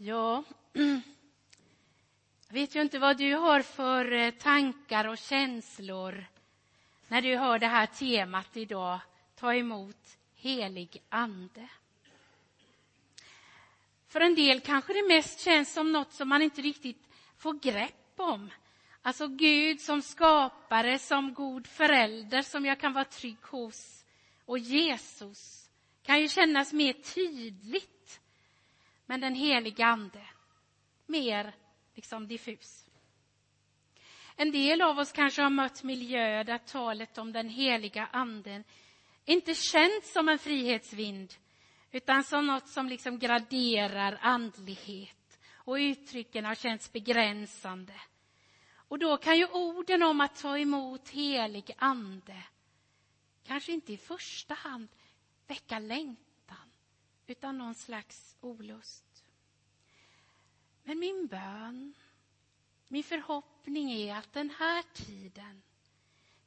Ja, jag vet ju inte vad du har för eh, tankar och känslor när du hör det här temat idag, ta emot helig ande. För en del kanske det mest känns som något som man inte riktigt får grepp om. Alltså Gud som skapare, som god förälder som jag kan vara trygg hos. Och Jesus kan ju kännas mer tydligt. Men den heliga ande, mer liksom diffus. En del av oss kanske har mött miljöer där talet om den heliga anden inte känns som en frihetsvind utan som något som liksom graderar andlighet och uttrycken har känts begränsande. Och då kan ju orden om att ta emot helig ande kanske inte i första hand väcka längtan utan någon slags olust. Men min bön, min förhoppning är att den här tiden,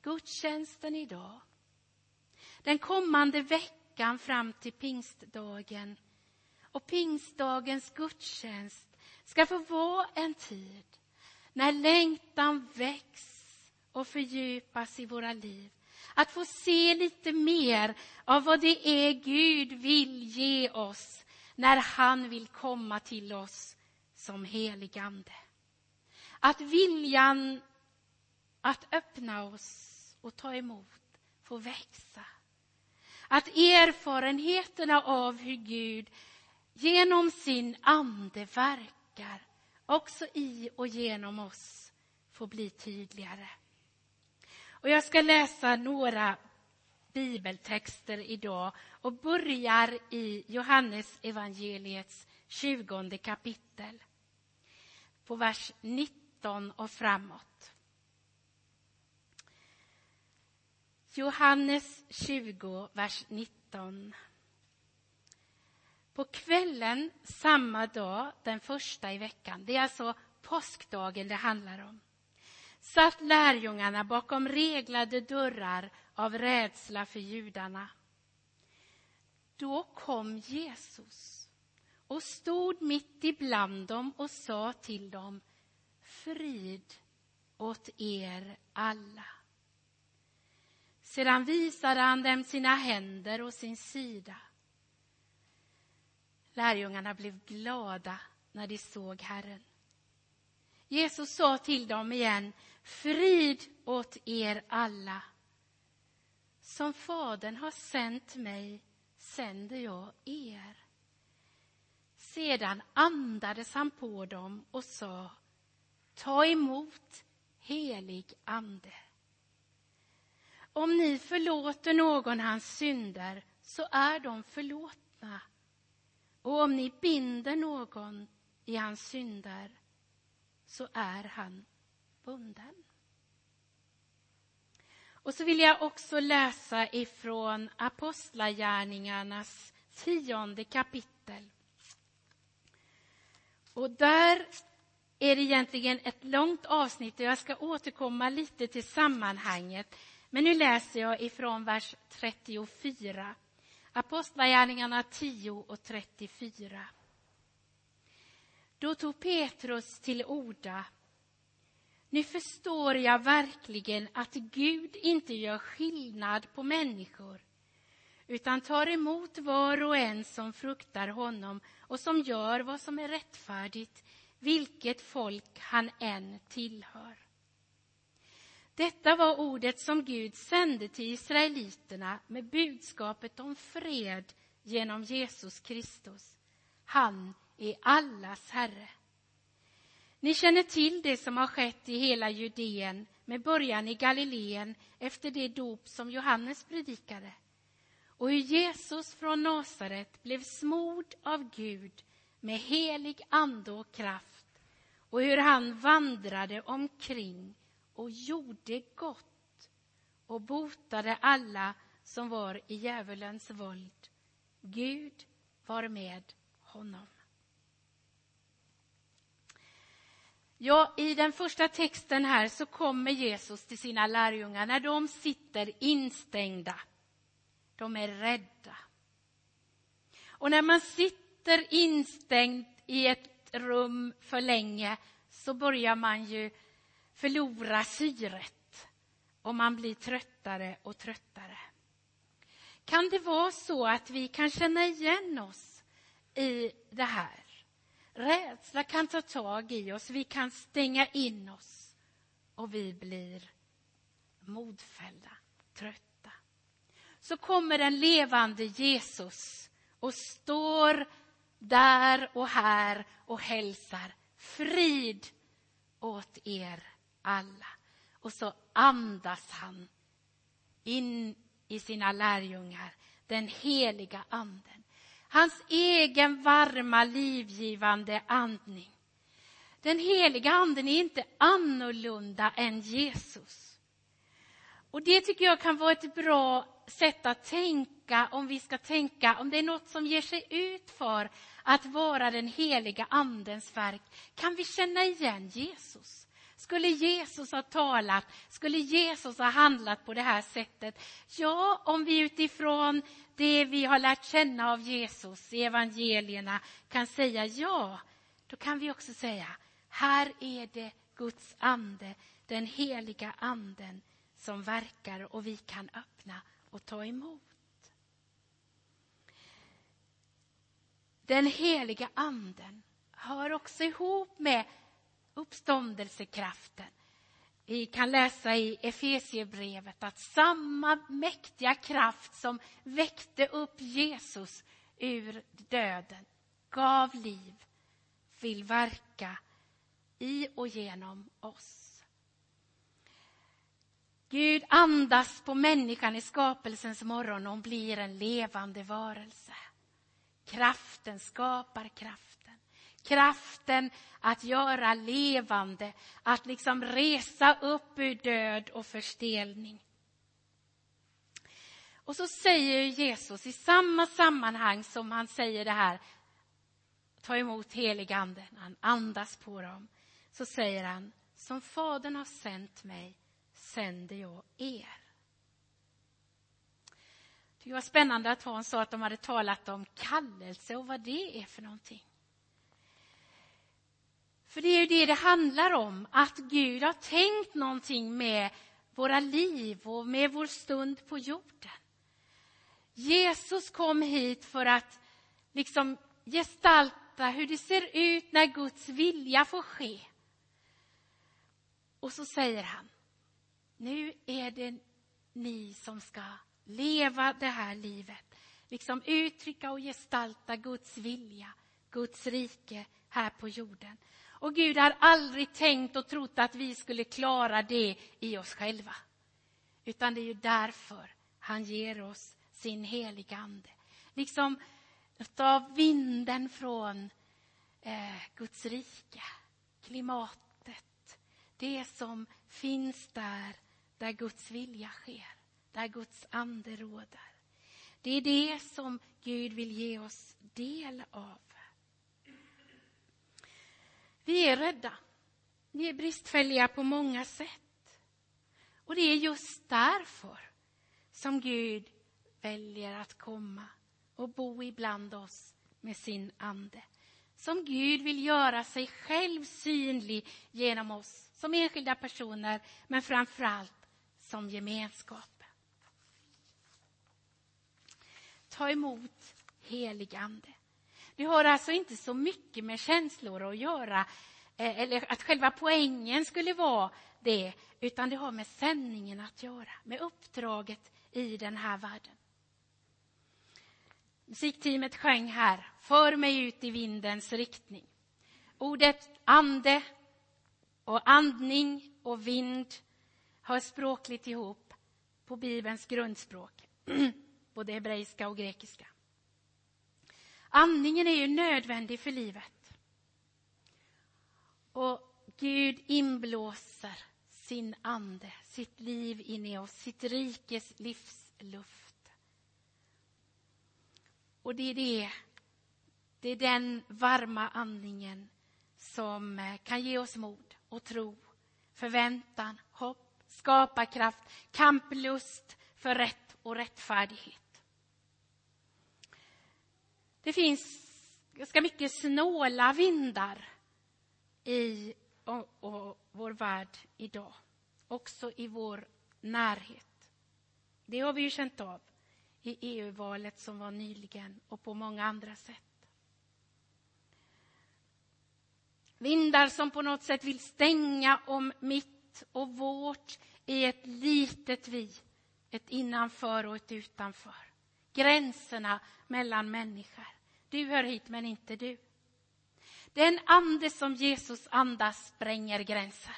gudstjänsten idag, den kommande veckan fram till pingstdagen och pingstdagens gudstjänst ska få vara en tid när längtan väcks och fördjupas i våra liv. Att få se lite mer av vad det är Gud vill ge oss när han vill komma till oss som heligande. Att viljan att öppna oss och ta emot får växa. Att erfarenheterna av hur Gud genom sin ande verkar också i och genom oss får bli tydligare. Och jag ska läsa några bibeltexter idag och börjar i Johannes evangeliets 20 kapitel på vers 19 och framåt. Johannes 20, vers 19. På kvällen samma dag, den första i veckan, det är alltså påskdagen det handlar om, satt lärjungarna bakom reglade dörrar av rädsla för judarna. Då kom Jesus och stod mitt ibland dem och sa till dem Frid åt er alla. Sedan visade han dem sina händer och sin sida. Lärjungarna blev glada när de såg Herren. Jesus sa till dem igen, frid åt er alla. Som Fadern har sänt mig sänder jag er. Sedan andades han på dem och sa, ta emot helig ande. Om ni förlåter någon hans synder så är de förlåtna. Och om ni binder någon i hans synder så är han bunden. Och så vill jag också läsa ifrån Apostlagärningarnas tionde kapitel. Och där är det egentligen ett långt avsnitt och jag ska återkomma lite till sammanhanget. Men nu läser jag ifrån vers 34. Apostlagärningarna 10 och 34. Då tog Petrus till orda. Nu förstår jag verkligen att Gud inte gör skillnad på människor utan tar emot var och en som fruktar honom och som gör vad som är rättfärdigt, vilket folk han än tillhör. Detta var ordet som Gud sände till israeliterna med budskapet om fred genom Jesus Kristus. Han är allas Herre. Ni känner till det som har skett i hela Judeen med början i Galileen efter det dop som Johannes predikade och hur Jesus från Nasaret blev smord av Gud med helig ande och kraft och hur han vandrade omkring och gjorde gott och botade alla som var i djävulens våld. Gud var med honom. Ja, i den första texten här så kommer Jesus till sina lärjungar när de sitter instängda. De är rädda. Och när man sitter instängd i ett rum för länge så börjar man ju förlora syret och man blir tröttare och tröttare. Kan det vara så att vi kan känna igen oss i det här? Rädsla kan ta tag i oss, vi kan stänga in oss och vi blir modfällda, trötta. Så kommer den levande Jesus och står där och här och hälsar frid åt er alla. Och så andas han in i sina lärjungar, den heliga anden. Hans egen varma, livgivande andning. Den heliga anden är inte annorlunda än Jesus. Och det tycker jag kan vara ett bra sätt att tänka om vi ska tänka om det är något som ger sig ut för att vara den heliga andens verk. Kan vi känna igen Jesus? Skulle Jesus ha talat? Skulle Jesus ha handlat på det här sättet? Ja, om vi utifrån det vi har lärt känna av Jesus i evangelierna kan säga ja, då kan vi också säga här är det Guds ande, den heliga anden som verkar och vi kan öppna och ta emot. Den heliga anden hör också ihop med uppståndelsekraften. Vi kan läsa i Efesiebrevet att samma mäktiga kraft som väckte upp Jesus ur döden, gav liv, vill verka i och genom oss. Gud andas på människan i skapelsens morgon och hon blir en levande varelse. Kraften skapar kraft. Kraften att göra levande, att liksom resa upp ur död och förstelning. Och så säger Jesus i samma sammanhang som han säger det här, ta emot heliganden, han andas på dem, så säger han, som Fadern har sänt mig sänder jag er. Det var spännande att hon sa att de hade talat om kallelse och vad det är för någonting. För det är ju det det handlar om, att Gud har tänkt någonting med våra liv och med vår stund på jorden. Jesus kom hit för att liksom gestalta hur det ser ut när Guds vilja får ske. Och så säger han, nu är det ni som ska leva det här livet. Liksom uttrycka och gestalta Guds vilja, Guds rike här på jorden. Och Gud har aldrig tänkt och trott att vi skulle klara det i oss själva. Utan det är ju därför han ger oss sin heliga Ande. Liksom ta vinden från eh, Guds rike, klimatet. Det som finns där, där Guds vilja sker, där Guds ande råder. Det är det som Gud vill ge oss del av. Vi är rädda. Vi är bristfälliga på många sätt. Och det är just därför som Gud väljer att komma och bo ibland oss med sin ande. Som Gud vill göra sig själv synlig genom oss som enskilda personer, men framför allt som gemenskap. Ta emot helig ande. Det har alltså inte så mycket med känslor att göra, eh, eller att själva poängen skulle vara det, utan det har med sändningen att göra, med uppdraget i den här världen. Musikteamet sjöng här, för mig ut i vindens riktning. Ordet ande och andning och vind hör språkligt ihop på Bibelns grundspråk, både hebreiska och grekiska. Andningen är ju nödvändig för livet. Och Gud inblåser sin ande, sitt liv in i oss, sitt rikes livsluft. Och det är det, det är den varma andningen som eh, kan ge oss mod och tro, förväntan, hopp, skaparkraft, kamplust för rätt och rättfärdighet. Det finns ganska mycket snåla vindar i och, och vår värld idag. Också i vår närhet. Det har vi ju känt av i EU-valet som var nyligen och på många andra sätt. Vindar som på något sätt vill stänga om mitt och vårt i ett litet vi, ett innanför och ett utanför. Gränserna mellan människor. Du hör hit, men inte du. Den ande som Jesus andas spränger gränser.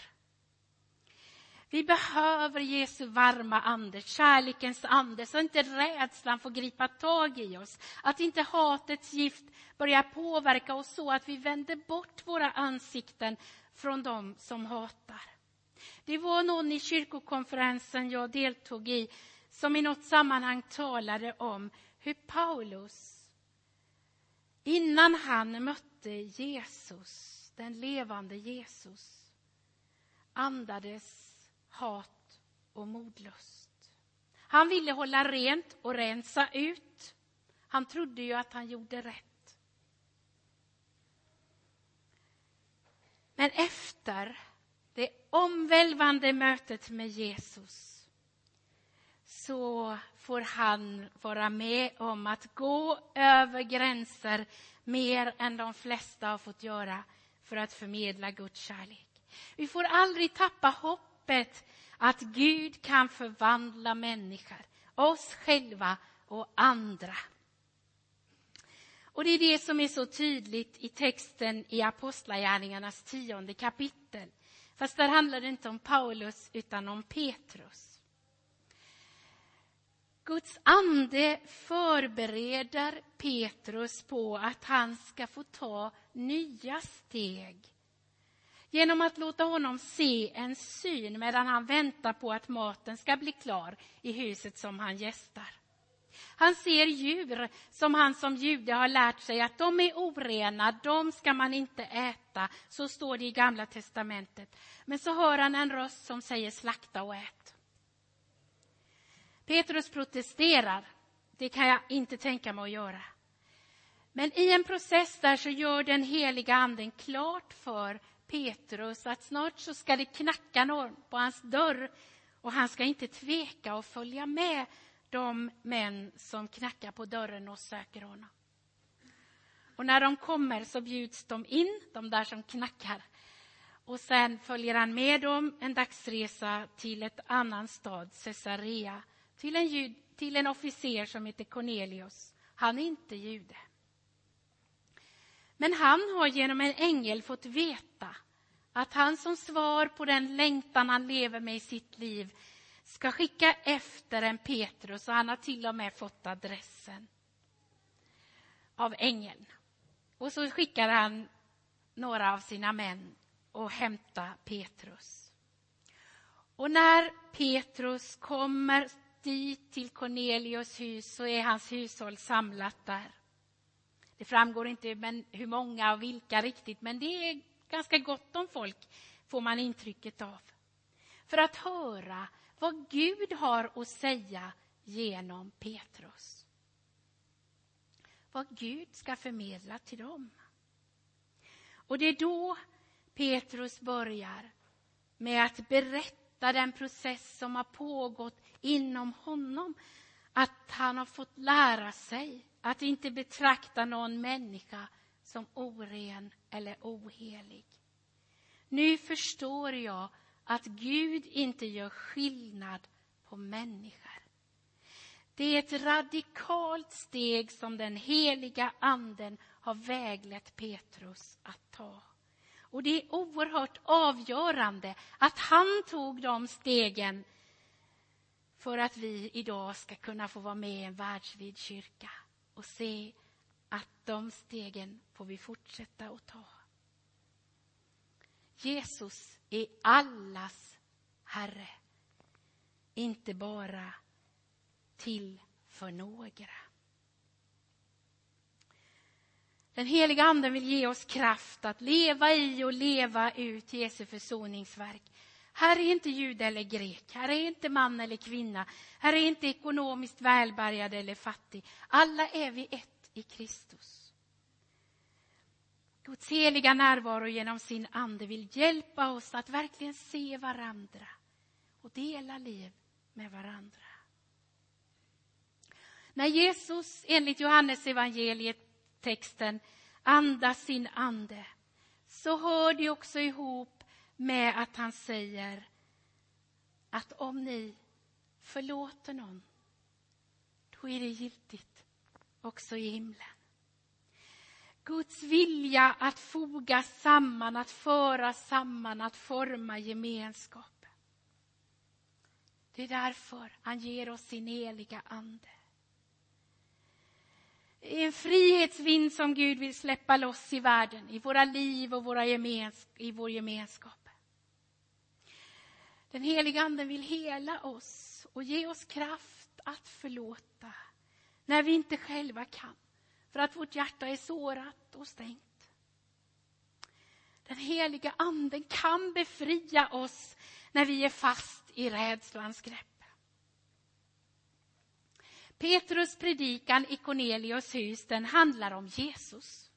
Vi behöver Jesu varma ande, kärlekens ande, så inte rädslan får gripa tag i oss. Att inte hatets gift börjar påverka oss så att vi vänder bort våra ansikten från dem som hatar. Det var någon i kyrkokonferensen jag deltog i som i något sammanhang talade om hur Paulus, innan han mötte Jesus, den levande Jesus, andades hat och modlust. Han ville hålla rent och rensa ut. Han trodde ju att han gjorde rätt. Men efter det omvälvande mötet med Jesus så får han vara med om att gå över gränser mer än de flesta har fått göra för att förmedla Guds kärlek. Vi får aldrig tappa hoppet att Gud kan förvandla människor, oss själva och andra. Och det är det som är så tydligt i texten i Apostlagärningarnas tionde kapitel. Fast där handlar det inte om Paulus utan om Petrus. Guds ande förbereder Petrus på att han ska få ta nya steg genom att låta honom se en syn medan han väntar på att maten ska bli klar i huset som han gästar. Han ser djur som han som jude har lärt sig att de är orena, de ska man inte äta. Så står det i Gamla testamentet. Men så hör han en röst som säger slakta och ät. Petrus protesterar. Det kan jag inte tänka mig att göra. Men i en process där så gör den heliga anden klart för Petrus att snart så ska det knacka någon på hans dörr och han ska inte tveka att följa med de män som knackar på dörren och söker honom. Och när de kommer så bjuds de in, de där som knackar. Och sen följer han med dem en dagsresa till ett annan stad, Caesarea, till en, jud, till en officer som heter Cornelius. Han är inte jude. Men han har genom en ängel fått veta att han som svar på den längtan han lever med i sitt liv ska skicka efter en Petrus och han har till och med fått adressen av ängeln. Och så skickar han några av sina män och hämtar Petrus. Och när Petrus kommer dit till Cornelius hus så är hans hushåll samlat där. Det framgår inte men hur många och vilka riktigt, men det är ganska gott om folk, får man intrycket av. För att höra vad Gud har att säga genom Petrus. Vad Gud ska förmedla till dem. Och det är då Petrus börjar med att berätta den process som har pågått inom honom. Att han har fått lära sig att inte betrakta någon människa som oren eller ohelig. Nu förstår jag att Gud inte gör skillnad på människor. Det är ett radikalt steg som den heliga anden har väglett Petrus att ta. Och det är oerhört avgörande att han tog de stegen för att vi idag ska kunna få vara med i en världsvid kyrka och se att de stegen får vi fortsätta att ta. Jesus är allas Herre, inte bara till för några. Den heliga Anden vill ge oss kraft att leva i och leva ut Jesu försoningsverk. Här är inte jude eller grek, här är inte man eller kvinna, här är inte ekonomiskt välbärgad eller fattig. Alla är vi ett i Kristus. Guds heliga närvaro genom sin ande vill hjälpa oss att verkligen se varandra och dela liv med varandra. När Jesus enligt Johannes evangeliet texten andas sin ande så hör det också ihop med att han säger att om ni förlåter någon då är det giltigt också i himlen. Guds vilja att foga samman, att föra samman, att forma gemenskap. Det är därför han ger oss sin heliga ande. Det är en frihetsvind som Gud vill släppa loss i världen, i våra liv och våra gemens i vår gemenskap. Den heliga Anden vill hela oss och ge oss kraft att förlåta när vi inte själva kan, för att vårt hjärta är sårat och stängt. Den heliga Anden kan befria oss när vi är fast i rädslans grepp. Petrus predikan i Cornelius hus den handlar om Jesus.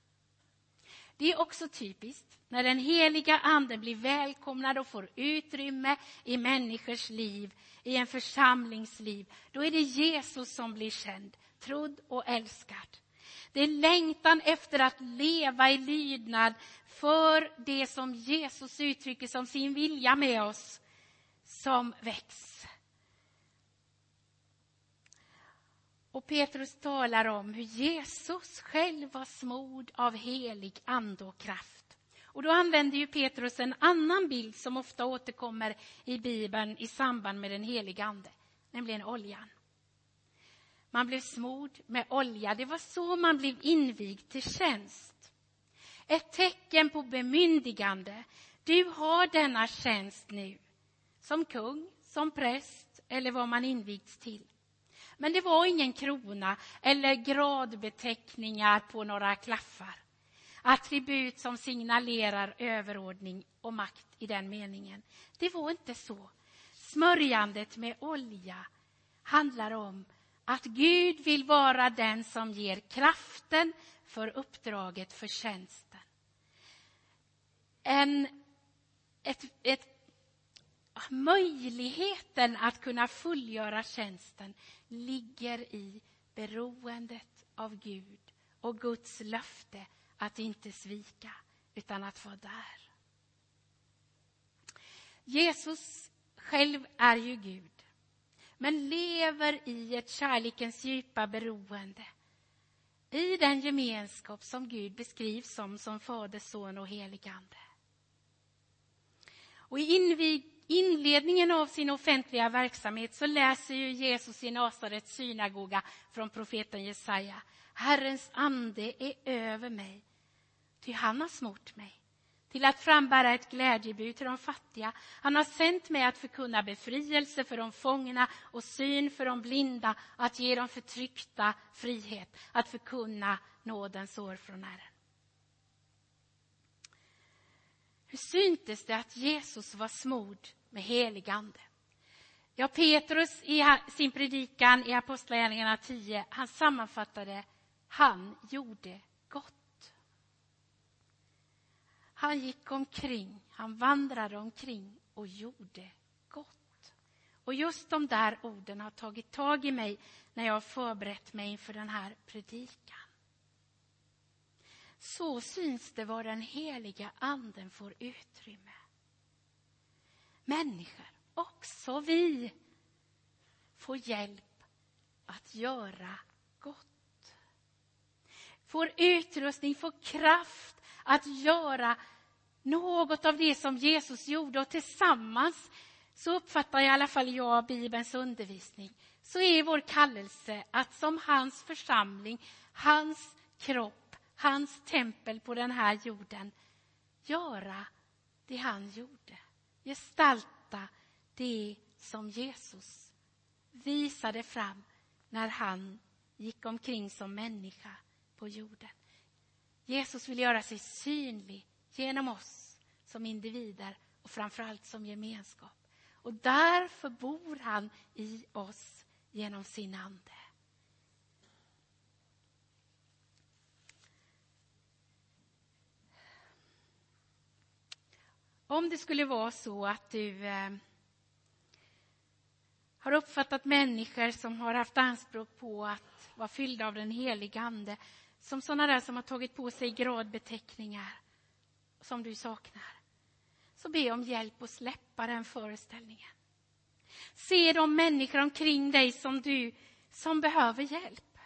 Det är också typiskt när den heliga anden blir välkomnad och får utrymme i människors liv, i en församlings liv. Då är det Jesus som blir känd, trodd och älskad. Det är längtan efter att leva i lydnad för det som Jesus uttrycker som sin vilja med oss som väcks. Och Petrus talar om hur Jesus själv var smord av helig ande och kraft. Och då använder ju Petrus en annan bild som ofta återkommer i Bibeln i samband med den heliga ande, nämligen oljan. Man blev smord med olja, det var så man blev invigd till tjänst. Ett tecken på bemyndigande. Du har denna tjänst nu, som kung, som präst eller vad man invigts till. Men det var ingen krona eller gradbeteckningar på några klaffar. Attribut som signalerar överordning och makt i den meningen. Det var inte så. Smörjandet med olja handlar om att Gud vill vara den som ger kraften för uppdraget, för tjänsten. En, ett, ett möjligheten att kunna fullgöra tjänsten ligger i beroendet av Gud och Guds löfte att inte svika, utan att vara där. Jesus själv är ju Gud, men lever i ett kärlekens djupa beroende i den gemenskap som Gud beskrivs som, som Fader, Son och Heligande. Och i invig inledningen av sin offentliga verksamhet så läser ju Jesus i Nasarets synagoga från profeten Jesaja. Herrens ande är över mig, ty han har smort mig till att frambära ett glädjebud till de fattiga. Han har sänt mig att förkunna befrielse för de fångna och syn för de blinda, att ge de förtryckta frihet, att förkunna nådens år från Herren. Hur syntes det att Jesus var smord med helig ande? Ja, Petrus i sin predikan i Apostlagärningarna 10, han sammanfattade, han gjorde gott. Han gick omkring, han vandrade omkring och gjorde gott. Och just de där orden har tagit tag i mig när jag har förberett mig inför den här predikan. Så syns det var den heliga anden får utrymme. Människor, också vi, får hjälp att göra gott. Får utrustning, får kraft att göra något av det som Jesus gjorde och tillsammans så uppfattar i alla fall jag Bibelns undervisning så är vår kallelse att som hans församling, hans kropp hans tempel på den här jorden, göra det han gjorde. Gestalta det som Jesus visade fram när han gick omkring som människa på jorden. Jesus vill göra sig synlig genom oss som individer och framförallt som gemenskap. Och därför bor han i oss genom sin ande. Om det skulle vara så att du eh, har uppfattat människor som har haft anspråk på att vara fyllda av den heliga Ande som sådana där som har tagit på sig gradbeteckningar som du saknar. Så be om hjälp att släppa den föreställningen. Se de människor omkring dig som du som behöver hjälp.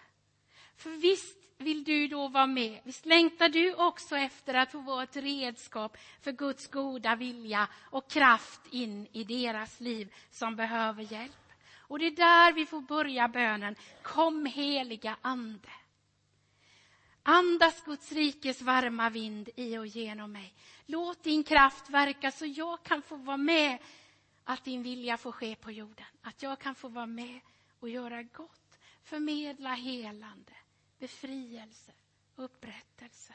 För visst vill du då vara med? Visst längtar du också efter att få vara ett redskap för Guds goda vilja och kraft in i deras liv som behöver hjälp? Och det är där vi får börja bönen. Kom heliga Ande. Andas Guds rikes varma vind i och genom mig. Låt din kraft verka så jag kan få vara med att din vilja får ske på jorden. Att jag kan få vara med och göra gott, förmedla helande, befrielse, upprättelse.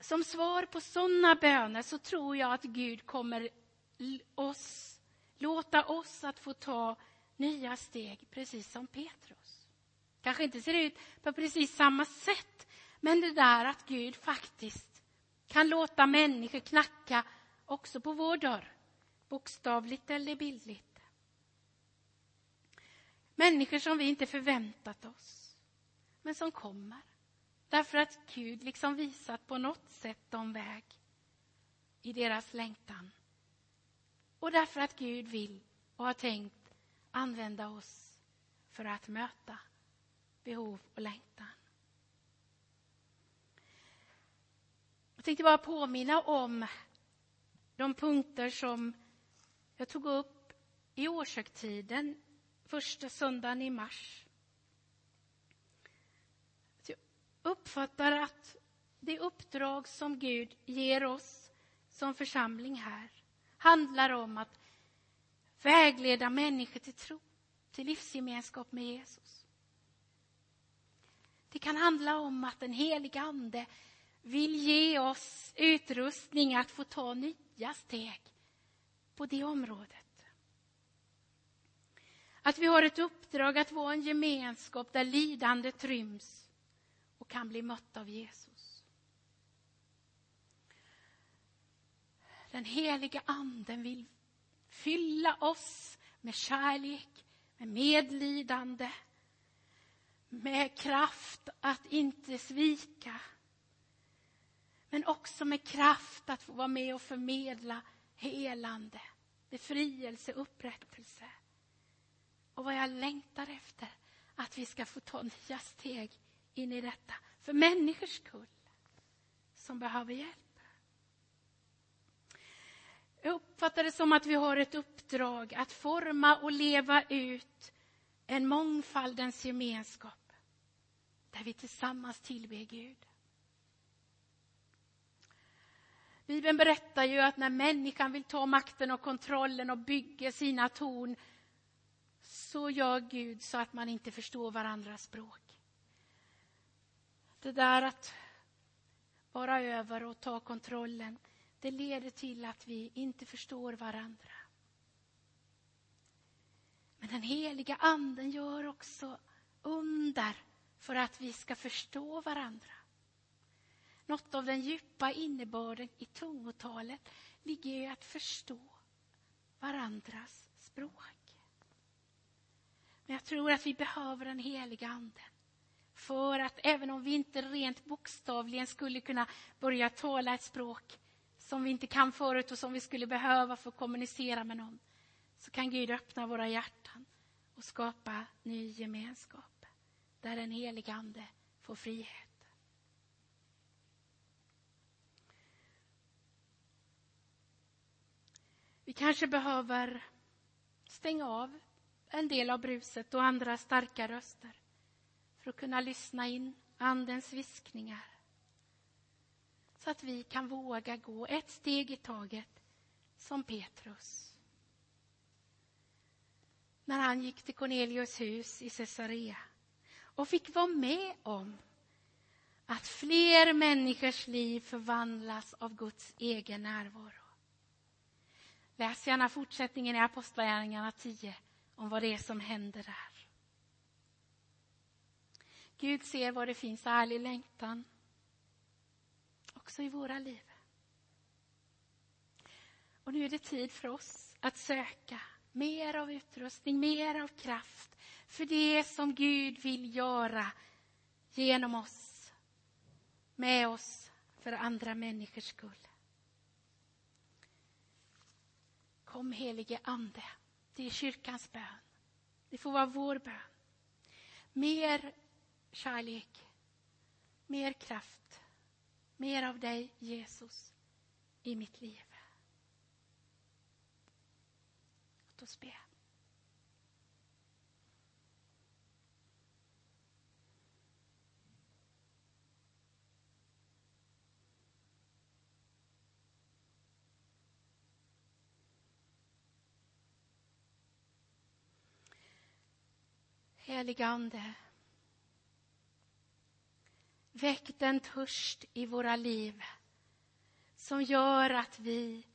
Som svar på sådana böner så tror jag att Gud kommer oss, låta oss att få ta nya steg, precis som Petrus. Kanske inte ser ut på precis samma sätt, men det där att Gud faktiskt kan låta människor knacka också på vår dörr, bokstavligt eller bildligt. Människor som vi inte förväntat oss, men som kommer. Därför att Gud liksom visat på något sätt de väg i deras längtan. Och därför att Gud vill och har tänkt använda oss för att möta behov och längtan. Jag tänkte bara påminna om de punkter som jag tog upp i årshögtiden första söndagen i mars. Jag uppfattar att det uppdrag som Gud ger oss som församling här handlar om att vägleda människor till tro, till livsgemenskap med Jesus. Det kan handla om att den heliga Ande vill ge oss utrustning att få ta nya steg på det området. Att vi har ett uppdrag att vara en gemenskap där lidandet ryms och kan bli mött av Jesus. Den heliga anden vill fylla oss med kärlek, med medlidande, med kraft att inte svika. Men också med kraft att få vara med och förmedla helande, befrielse, upprättelse. Och vad jag längtar efter, att vi ska få ta nya steg in i detta. För människors skull, som behöver hjälp. Jag uppfattar det som att vi har ett uppdrag att forma och leva ut en mångfaldens gemenskap där vi tillsammans tillber Gud. Bibeln berättar ju att när människan vill ta makten och kontrollen och bygger sina torn så gör Gud så att man inte förstår varandras språk. Det där att vara över och ta kontrollen, det leder till att vi inte förstår varandra. Men den heliga anden gör också under för att vi ska förstå varandra. Något av den djupa innebörden i tungotalet ligger i att förstå varandras språk. Men jag tror att vi behöver den heliga anden. För att även om vi inte rent bokstavligen skulle kunna börja tala ett språk som vi inte kan förut och som vi skulle behöva för att kommunicera med någon, så kan Gud öppna våra hjärtan och skapa ny gemenskap där den heliga ande får frihet. Vi kanske behöver stänga av en del av bruset och andra starka röster för att kunna lyssna in Andens viskningar. Så att vi kan våga gå ett steg i taget, som Petrus. När han gick till Cornelius hus i Caesarea och fick vara med om att fler människors liv förvandlas av Guds egen närvaro. Läs gärna fortsättningen i Apostlagärningarna 10 om vad det är som händer där. Gud ser var det finns ärlig längtan, också i våra liv. Och nu är det tid för oss att söka mer av utrustning, mer av kraft för det som Gud vill göra genom oss, med oss, för andra människors skull. Kom helige Ande, det är kyrkans bön. Det får vara vår bön. Mer kärlek, mer kraft, mer av dig Jesus i mitt liv. Låt oss be. Helige Ande, väck den törst i våra liv som gör att vi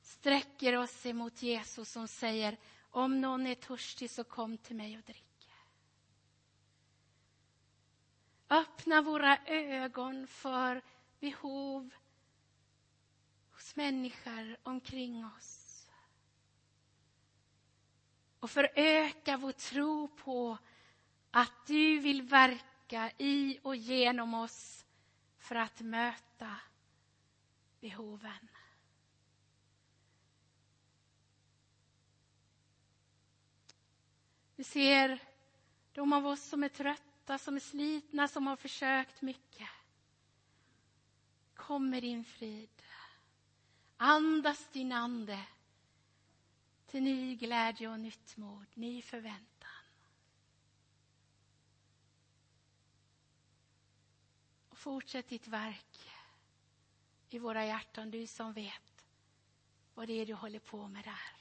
sträcker oss emot Jesus som säger om någon är törstig så kom till mig och drick. Öppna våra ögon för behov hos människor omkring oss. Och föröka vår tro på att du vill verka i och genom oss för att möta behoven. Vi ser de av oss som är trötta, som är slitna, som har försökt mycket. Kom med din frid. Andas din ande till ny glädje och nytt mod, ny förväntan. Och fortsätt ditt verk i våra hjärtan, du som vet vad det är du håller på med där.